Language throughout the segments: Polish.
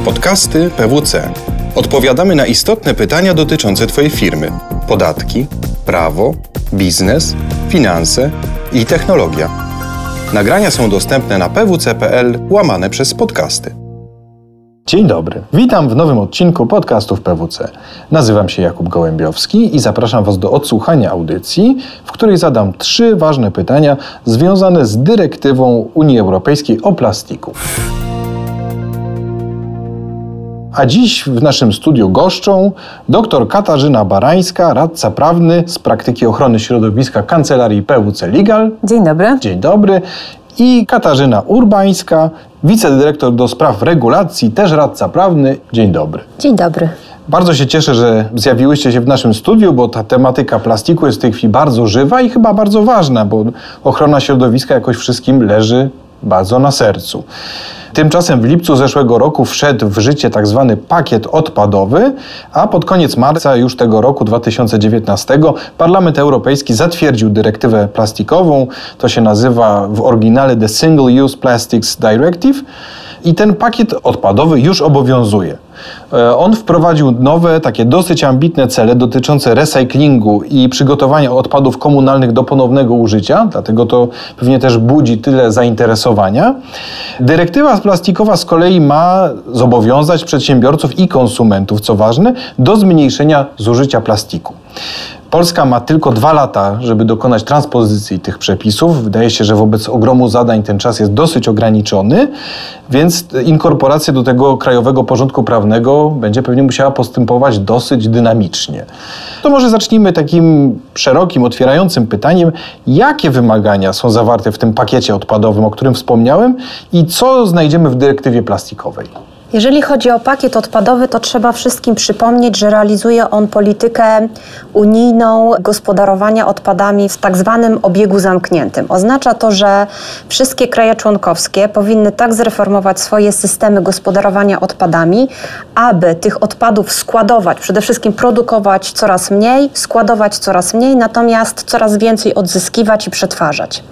Podcasty PWC. Odpowiadamy na istotne pytania dotyczące Twojej firmy: podatki, prawo, biznes, finanse i technologia. Nagrania są dostępne na pwc.pl łamane przez podcasty. Dzień dobry. Witam w nowym odcinku podcastów PWC. Nazywam się Jakub Gołębiowski i zapraszam Was do odsłuchania audycji, w której zadam trzy ważne pytania związane z dyrektywą Unii Europejskiej o plastiku. A dziś w naszym studiu goszczą dr Katarzyna Barańska, radca prawny z praktyki ochrony środowiska Kancelarii PWC Legal. Dzień dobry. Dzień dobry. I Katarzyna Urbańska, wicedyrektor do spraw regulacji, też radca prawny. Dzień dobry. Dzień dobry. Bardzo się cieszę, że zjawiłyście się w naszym studiu, bo ta tematyka plastiku jest w tej chwili bardzo żywa i chyba bardzo ważna, bo ochrona środowiska jakoś wszystkim leży bardzo na sercu. Tymczasem w lipcu zeszłego roku wszedł w życie tak zwany pakiet odpadowy, a pod koniec marca już tego roku 2019 Parlament Europejski zatwierdził dyrektywę plastikową. To się nazywa w oryginale The Single Use Plastics Directive i ten pakiet odpadowy już obowiązuje. E, on wprowadził nowe, takie dosyć ambitne cele dotyczące recyklingu i przygotowania odpadów komunalnych do ponownego użycia, dlatego to pewnie też budzi tyle zainteresowania. Dyrektywa plastikowa z kolei ma zobowiązać przedsiębiorców i konsumentów, co ważne, do zmniejszenia zużycia plastiku. Polska ma tylko dwa lata, żeby dokonać transpozycji tych przepisów. Wydaje się, że wobec ogromu zadań ten czas jest dosyć ograniczony, więc inkorporacja do tego krajowego porządku prawnego będzie pewnie musiała postępować dosyć dynamicznie. To może zacznijmy takim szerokim, otwierającym pytaniem, jakie wymagania są zawarte w tym pakiecie odpadowym, o którym wspomniałem i co znajdziemy w dyrektywie plastikowej. Jeżeli chodzi o pakiet odpadowy, to trzeba wszystkim przypomnieć, że realizuje on politykę unijną gospodarowania odpadami w tak zwanym obiegu zamkniętym. Oznacza to, że wszystkie kraje członkowskie powinny tak zreformować swoje systemy gospodarowania odpadami, aby tych odpadów składować, przede wszystkim produkować coraz mniej, składować coraz mniej, natomiast coraz więcej odzyskiwać i przetwarzać.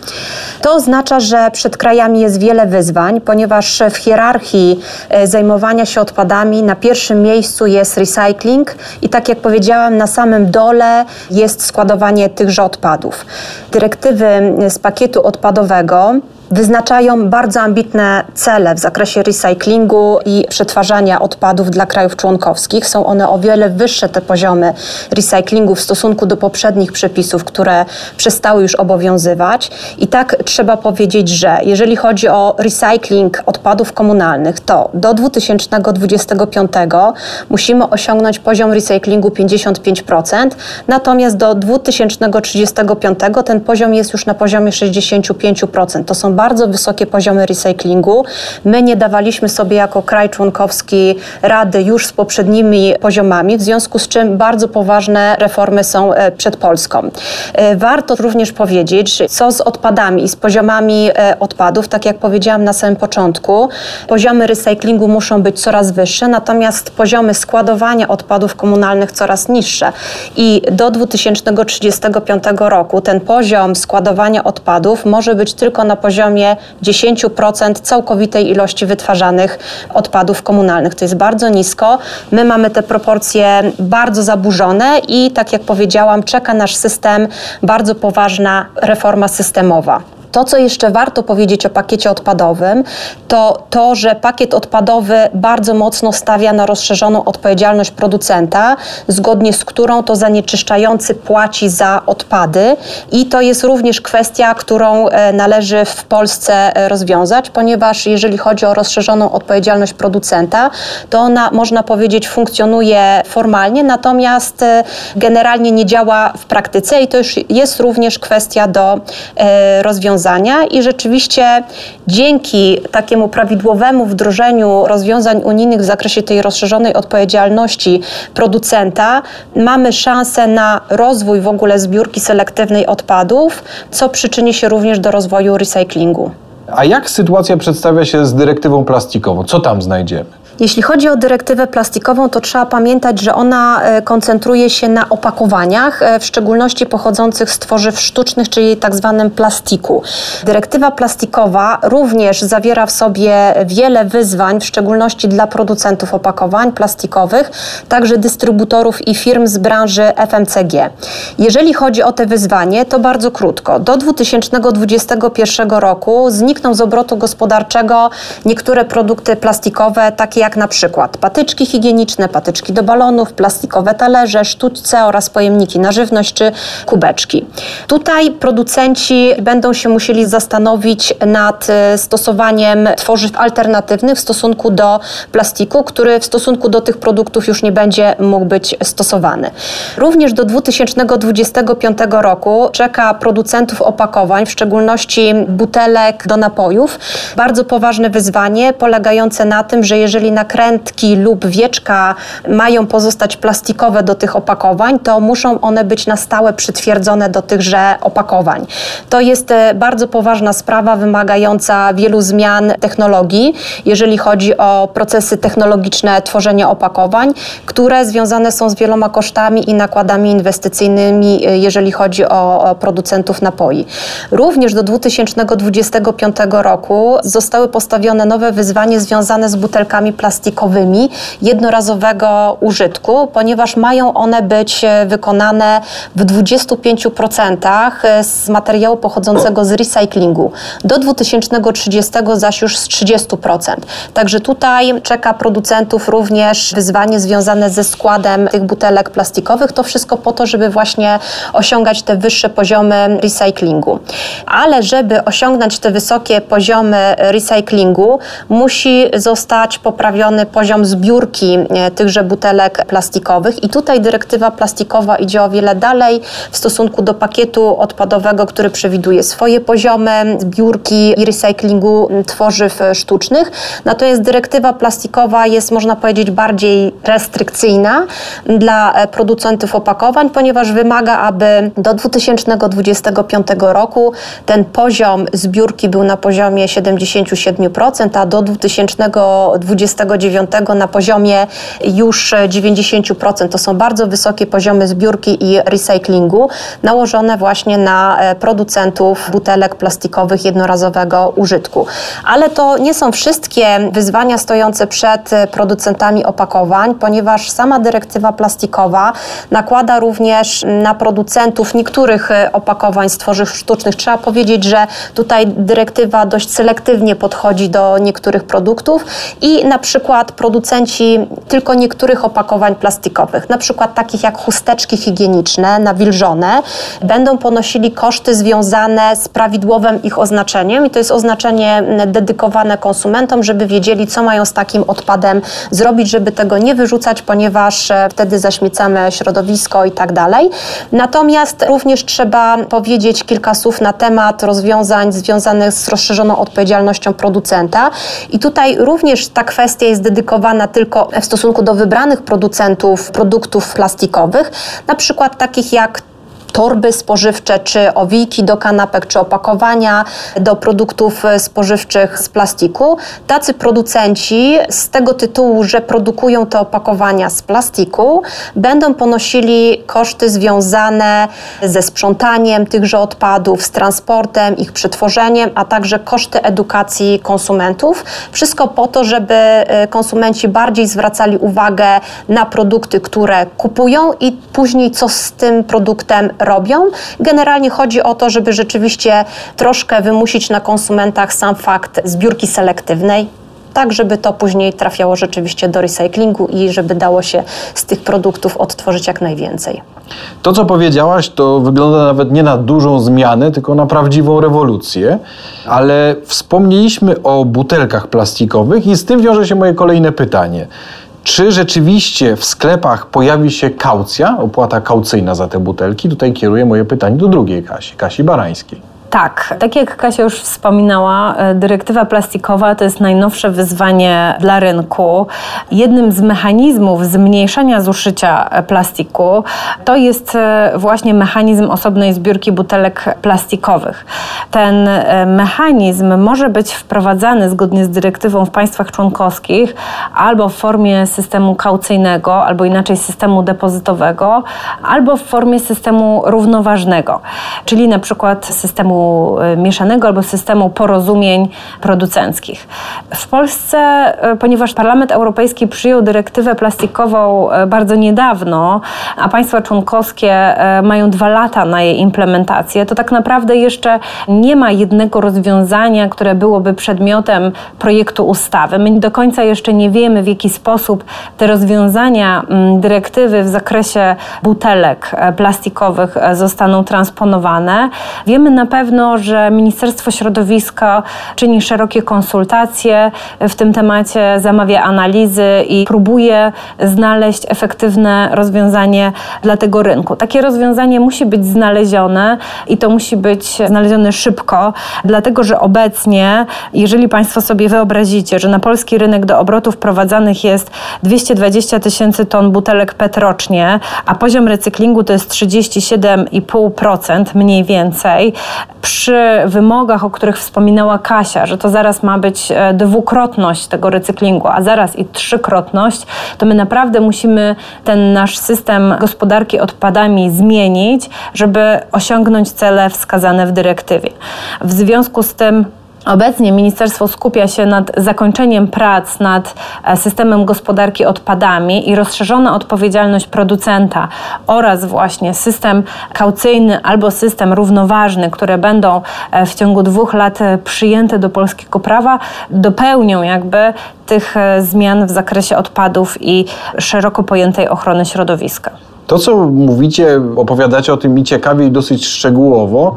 To oznacza, że przed krajami jest wiele wyzwań, ponieważ w hierarchii e, zajmowania się odpadami na pierwszym miejscu jest recycling i tak jak powiedziałam, na samym dole jest składowanie tychże odpadów. Dyrektywy z pakietu odpadowego wyznaczają bardzo ambitne cele w zakresie recyklingu i przetwarzania odpadów dla krajów członkowskich. Są one o wiele wyższe, te poziomy recyklingu w stosunku do poprzednich przepisów, które przestały już obowiązywać. I tak trzeba powiedzieć, że jeżeli chodzi o recykling odpadów komunalnych, to do 2025 musimy osiągnąć poziom recyklingu 55%, natomiast do 2035 ten poziom jest już na poziomie 65%. To są bardzo wysokie poziomy recyklingu. My nie dawaliśmy sobie jako kraj członkowski rady już z poprzednimi poziomami, w związku z czym bardzo poważne reformy są e, przed Polską. E, warto również powiedzieć, co z odpadami i z poziomami e, odpadów, tak jak powiedziałam na samym początku, poziomy recyklingu muszą być coraz wyższe, natomiast poziomy składowania odpadów komunalnych coraz niższe. I do 2035 roku ten poziom składowania odpadów może być tylko na poziomie poziomie 10% całkowitej ilości wytwarzanych odpadów komunalnych. To jest bardzo nisko. My mamy te proporcje bardzo zaburzone i tak jak powiedziałam, czeka nasz system bardzo poważna reforma systemowa. To, co jeszcze warto powiedzieć o pakiecie odpadowym, to to, że pakiet odpadowy bardzo mocno stawia na rozszerzoną odpowiedzialność producenta, zgodnie z którą to zanieczyszczający płaci za odpady. I to jest również kwestia, którą e, należy w Polsce e, rozwiązać, ponieważ jeżeli chodzi o rozszerzoną odpowiedzialność producenta, to ona, można powiedzieć, funkcjonuje formalnie, natomiast e, generalnie nie działa w praktyce i to już jest również kwestia do rozwiązania rozwiązania i rzeczywiście dzięki takiemu prawidłowemu wdrożeniu rozwiązań unijnych w zakresie tej rozszerzonej odpowiedzialności producenta mamy szansę na rozwój w ogóle zbiórki selektywnej odpadów, co przyczyni się również do rozwoju recyklingu. A jak sytuacja przedstawia się z dyrektywą plastikową? Co tam znajdziemy? Jeśli chodzi o dyrektywę plastikową, to trzeba pamiętać, że ona e, koncentruje się na opakowaniach, e, w szczególności pochodzących z tworzyw sztucznych, czyli tak zwanym plastiku. Dyrektywa plastikowa również zawiera w sobie wiele wyzwań, w szczególności dla producentów opakowań plastikowych, także dystrybutorów i firm z branży FMCG. Jeżeli chodzi o te wyzwanie, to bardzo krótko. Do 2021 roku znikną z obrotu gospodarczego niektóre produkty plastikowe, takie jak na przykład patyczki higieniczne, patyczki do balonów, plastikowe talerze, sztućce oraz pojemniki na żywność czy kubeczki. Tutaj producenci będą się musieli zastanowić nad e, stosowaniem tworzyw alternatywnych w stosunku do plastiku, który w stosunku do tych produktów już nie będzie mógł być stosowany. Również do 2025 roku czeka producentów opakowań, w szczególności butelek do napojów, bardzo poważne wyzwanie polegające na tym, że jeżeli nakrętki lub wieczka mają pozostać plastikowe do tych opakowań, to muszą one być na stałe przytwierdzone do tychże opakowań. To jest e, bardzo poważna sprawa wymagająca wielu zmian technologii, jeżeli chodzi o procesy technologiczne tworzenia opakowań, które związane są z wieloma kosztami i nakładami inwestycyjnymi, e, jeżeli chodzi o producentów napoi. Również do 2025 roku zostały postawione nowe wyzwanie związane z butelkami plastikowymi jednorazowego użytku, ponieważ mają one być e, wykonane w 25% e, z materiału pochodzącego z recyklingu. Do 2030 zaś już z 30%. Także tutaj czeka producentów również wyzwanie związane ze składem tych butelek plastikowych. To wszystko po to, żeby właśnie osiągać te wyższe poziomy recyklingu. Ale żeby osiągnąć te wysokie poziomy recyklingu, musi zostać poprawiony poziom zbiórki e, tychże butelek plastikowych i tutaj dyrektywa plastikowa idzie o wiele dalej w stosunku do pakietu odpadowego, który przewiduje swoje poziomy zbiórki i recyklingu tworzyw sztucznych. Natomiast dyrektywa plastikowa jest, można powiedzieć, bardziej restrykcyjna dla e, producentów opakowań, ponieważ wymaga, aby do 2025 roku ten poziom zbiórki był na poziomie 77%, a do 2029 na poziomie już 90%. To są bardzo wysokie poziomy zbiórki i recyklingu, nałożone właśnie na e, producentów butelek plastikowych jednorazowego użytku. Ale to nie są wszystkie wyzwania stojące przed e, producentami opakowań, ponieważ sama dyrektywa plastikowa nakłada również na producentów niektórych e, opakowań z tworzyw sztucznych. Trzeba powiedzieć, że tutaj dyrektywa dość selektywnie podchodzi do niektórych produktów i na przykład producenci tylko niektórych opakowań plastikowych, na przykład takich jak chusteczki higieniczne nawilżone, będą ponosili koszty związane z prawidłowym ich oznaczeniem i to jest oznaczenie dedykowane konsumentom, żeby wiedzieli, co mają z takim odpadem zrobić, żeby tego nie wyrzucać, ponieważ e, wtedy zaśmiecamy środowisko i tak dalej. Natomiast również trzeba powiedzieć kilka słów na temat rozwiązań związanych z rozszerzoną odpowiedzialnością producenta. I tutaj również ta kwestia jest dedykowana tylko w stosunku do wybranych producentów produktów plastikowych, na przykład takich jak torby spożywcze, czy owijki do kanapek, czy opakowania do produktów spożywczych z plastiku. Tacy producenci z tego tytułu, że produkują te opakowania z plastiku, będą ponosili koszty związane ze sprzątaniem tychże odpadów, z transportem, ich przetworzeniem, a także koszty edukacji konsumentów. Wszystko po to, żeby e, konsumenci bardziej zwracali uwagę na produkty, które kupują i później co z tym produktem robią. Generalnie chodzi o to, żeby rzeczywiście troszkę wymusić na konsumentach sam fakt zbiórki selektywnej, tak żeby to później trafiało rzeczywiście do recyklingu i żeby dało się z tych produktów odtworzyć jak najwięcej. To, co powiedziałaś, to wygląda nawet nie na dużą zmianę, tylko na prawdziwą rewolucję, ale wspomnieliśmy o butelkach plastikowych i z tym wiąże się moje kolejne pytanie. Czy rzeczywiście w sklepach pojawi się kaucja, opłata kaucyjna za te butelki? Tutaj kieruję moje pytanie do drugiej Kasi, Kasi Barańskiej. Tak, tak jak Kasia już wspominała, e, dyrektywa plastikowa to jest najnowsze wyzwanie dla rynku. Jednym z mechanizmów zmniejszania zużycia e, plastiku to jest e, właśnie mechanizm osobnej zbiórki butelek plastikowych. Ten mechanizm może być wprowadzany zgodnie z dyrektywą w państwach członkowskich albo w formie systemu kaucyjnego, albo inaczej systemu depozytowego, albo w formie systemu równoważnego, czyli na przykład systemu E, mieszanego albo systemu porozumień producenckich. W Polsce, e, ponieważ Parlament Europejski przyjął dyrektywę plastikową e, bardzo niedawno, a państwa członkowskie mają dwa lata na jej implementację, to tak naprawdę jeszcze nie ma jednego rozwiązania, które byłoby przedmiotem projektu ustawy. My do końca jeszcze nie wiemy, w jaki sposób te rozwiązania mm, dyrektywy w zakresie butelek plastikowych zostaną transponowane. Wiemy na pewno, pewno, że Ministerstwo Środowiska czyni szerokie konsultacje w tym temacie, zamawia analizy i próbuje znaleźć efektywne rozwiązanie dla tego rynku. Takie rozwiązanie musi być znalezione i to musi być znalezione szybko, dlatego że obecnie, jeżeli Państwo sobie wyobrazicie, że na polski rynek do obrotu wprowadzanych jest 220 tysięcy ton butelek PET rocznie, a poziom recyklingu to jest 37,5% mniej więcej, przy wymogach, o których wspominała Kasia, że to zaraz ma być e, dwukrotność tego recyklingu, a zaraz i trzykrotność, to my naprawdę musimy ten nasz system gospodarki odpadami zmienić, żeby osiągnąć cele wskazane w dyrektywie. W związku z tym Obecnie ministerstwo skupia się nad zakończeniem prac nad e, systemem gospodarki odpadami i rozszerzona odpowiedzialność producenta oraz właśnie system kaucyjny albo system równoważny, które będą e, w ciągu dwóch lat e, przyjęte do polskiego prawa, dopełnią jakby tych zmian w zakresie odpadów i szeroko pojętej ochrony środowiska. To, co mówicie, opowiadacie o tym i ciekawie i dosyć szczegółowo,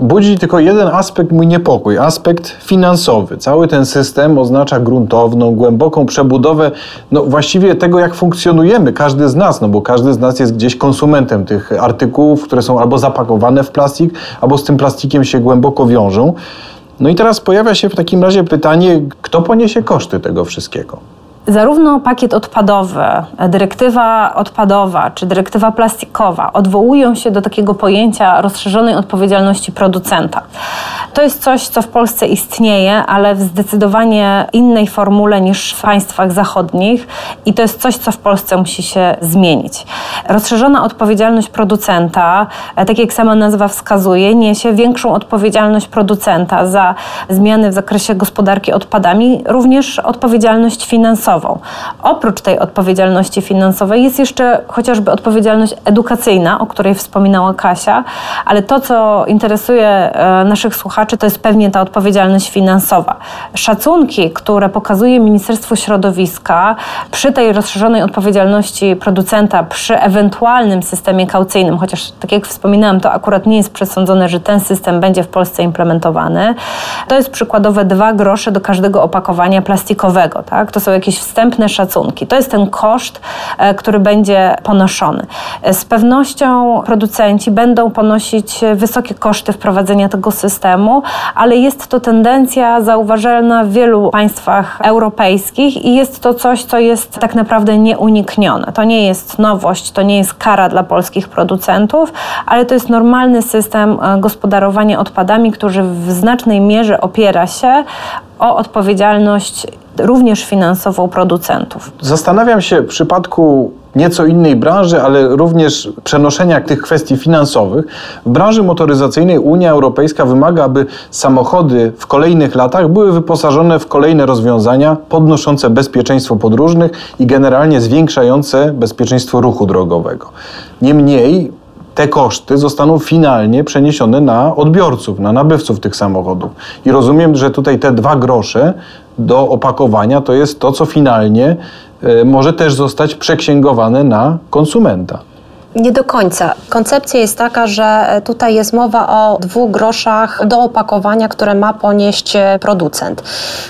budzi tylko jeden aspekt mój niepokój, aspekt finansowy. Cały ten system oznacza gruntowną, głęboką przebudowę no, właściwie tego, jak funkcjonujemy, każdy z nas, no bo każdy z nas jest gdzieś konsumentem tych artykułów, które są albo zapakowane w plastik, albo z tym plastikiem się głęboko wiążą. No i teraz pojawia się w takim razie pytanie, kto poniesie koszty tego wszystkiego? Zarówno pakiet odpadowy, dyrektywa odpadowa czy dyrektywa plastikowa odwołują się do takiego pojęcia rozszerzonej odpowiedzialności producenta. To jest coś, co w Polsce istnieje, ale w zdecydowanie innej formule niż w państwach zachodnich i to jest coś, co w Polsce musi się zmienić. Rozszerzona odpowiedzialność producenta, tak jak sama nazwa wskazuje, niesie większą odpowiedzialność producenta za zmiany w zakresie gospodarki odpadami, również odpowiedzialność finansową finansową. Oprócz tej odpowiedzialności finansowej jest jeszcze chociażby odpowiedzialność edukacyjna, o której wspominała Kasia, ale to, co interesuje e, naszych słuchaczy, to jest pewnie ta odpowiedzialność finansowa. Szacunki, które pokazuje Ministerstwo Środowiska przy tej rozszerzonej odpowiedzialności producenta, przy ewentualnym systemie kaucyjnym, chociaż tak jak wspominałam, to akurat nie jest przesądzone, że ten system będzie w Polsce implementowany, to jest przykładowe 2 grosze do każdego opakowania plastikowego. Tak? To są jakieś wstępne szacunki. To jest ten koszt, e, który będzie ponoszony. E, z pewnością producenci będą ponosić wysokie koszty wprowadzenia tego systemu, ale jest to tendencja zauważalna w wielu państwach europejskich i jest to coś, co jest tak naprawdę nieuniknione. To nie jest nowość, to nie jest kara dla polskich producentów, ale to jest normalny system e, gospodarowania odpadami, który w znacznej mierze opiera się o odpowiedzialność również finansową producentów. Zastanawiam się w przypadku nieco innej branży, ale również przenoszenia tych kwestii finansowych. W branży motoryzacyjnej Unia Europejska wymaga, aby samochody w kolejnych latach były wyposażone w kolejne rozwiązania podnoszące bezpieczeństwo podróżnych i generalnie zwiększające bezpieczeństwo ruchu drogowego. Niemniej te koszty zostaną finalnie przeniesione na odbiorców, na nabywców tych samochodów. I rozumiem, że tutaj te dwa grosze do opakowania to jest to, co finalnie e, może też zostać przeksięgowane na konsumenta. Nie do końca. Koncepcja jest taka, że tutaj jest mowa o dwóch groszach do opakowania, które ma ponieść producent.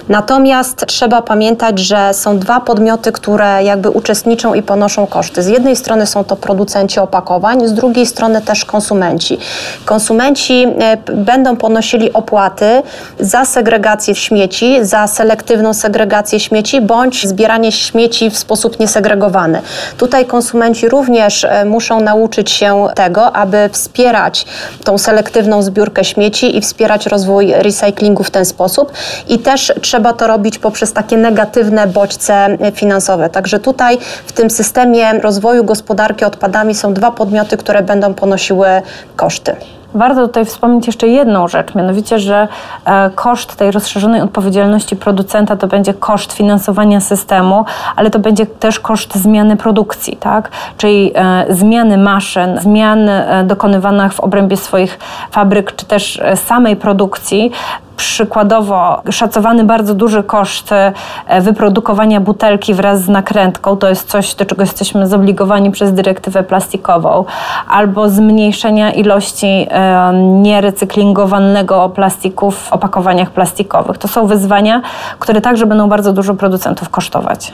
Natomiast trzeba pamiętać, że są dwa podmioty, które jakby uczestniczą i ponoszą koszty. Z jednej strony są to producenci opakowań, z drugiej strony też konsumenci. Konsumenci e, będą ponosili opłaty za segregację śmieci, za selektywną segregację śmieci bądź zbieranie śmieci w sposób niesegregowany. Tutaj konsumenci również e, muszą nauczyć się tego, aby wspierać tą selektywną zbiórkę śmieci i wspierać rozwój recyklingu w ten sposób. I też trzeba to robić poprzez takie negatywne bodźce finansowe. Także tutaj w tym systemie rozwoju gospodarki odpadami są dwa podmioty, które będą ponosiły koszty. Warto tutaj wspomnieć jeszcze jedną rzecz, mianowicie, że e, koszt tej rozszerzonej odpowiedzialności producenta to będzie koszt finansowania systemu, ale to będzie też koszt zmiany produkcji, tak? czyli e, zmiany maszyn, zmian e, dokonywanych w obrębie swoich fabryk, czy też samej produkcji, Przykładowo szacowany bardzo duży koszt e, wyprodukowania butelki wraz z nakrętką, to jest coś, do czego jesteśmy zobligowani przez dyrektywę plastikową, albo zmniejszenia ilości e, nierecyklingowanego plastiku w opakowaniach plastikowych. To są wyzwania, które także będą bardzo dużo producentów kosztować.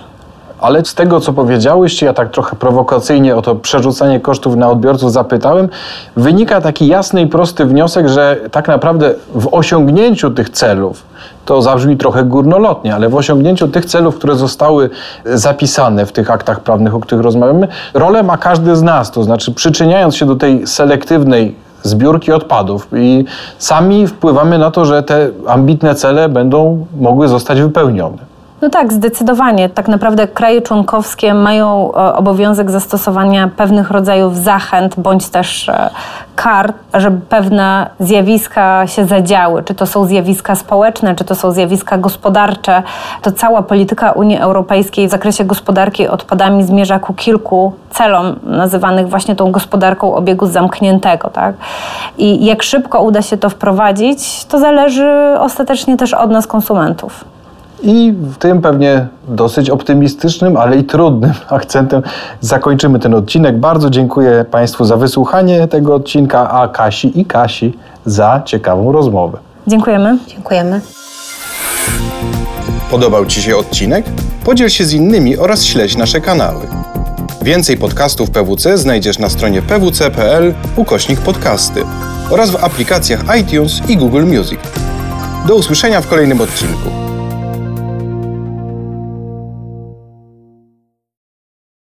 Ale z tego, co powiedziałyście, ja tak trochę prowokacyjnie o to przerzucanie kosztów na odbiorców zapytałem, wynika taki jasny i prosty wniosek, że tak naprawdę w osiągnięciu tych celów, to zabrzmi trochę górnolotnie, ale w osiągnięciu tych celów, które zostały zapisane w tych aktach prawnych, o których rozmawiamy, rolę ma każdy z nas, to znaczy przyczyniając się do tej selektywnej zbiórki odpadów i sami wpływamy na to, że te ambitne cele będą mogły zostać wypełnione. No tak, zdecydowanie. Tak naprawdę kraje członkowskie mają e, obowiązek zastosowania pewnych rodzajów zachęt bądź też e, kar, żeby pewne zjawiska się zadziały. Czy to są zjawiska społeczne, czy to są zjawiska gospodarcze. To cała polityka Unii Europejskiej w zakresie gospodarki odpadami zmierza ku kilku celom nazywanych właśnie tą gospodarką obiegu zamkniętego. Tak? I jak szybko uda się to wprowadzić, to zależy ostatecznie też od nas, konsumentów. I w tym pewnie dosyć optymistycznym, ale i trudnym akcentem zakończymy ten odcinek. Bardzo dziękuję Państwu za wysłuchanie tego odcinka, a Kasi i Kasi za ciekawą rozmowę. Dziękujemy. Dziękujemy. Podobał Ci się odcinek? Podziel się z innymi oraz śledź nasze kanały. Więcej podcastów PWC znajdziesz na stronie pwc.pl ukośnik podcasty oraz w aplikacjach iTunes i Google Music. Do usłyszenia w kolejnym odcinku.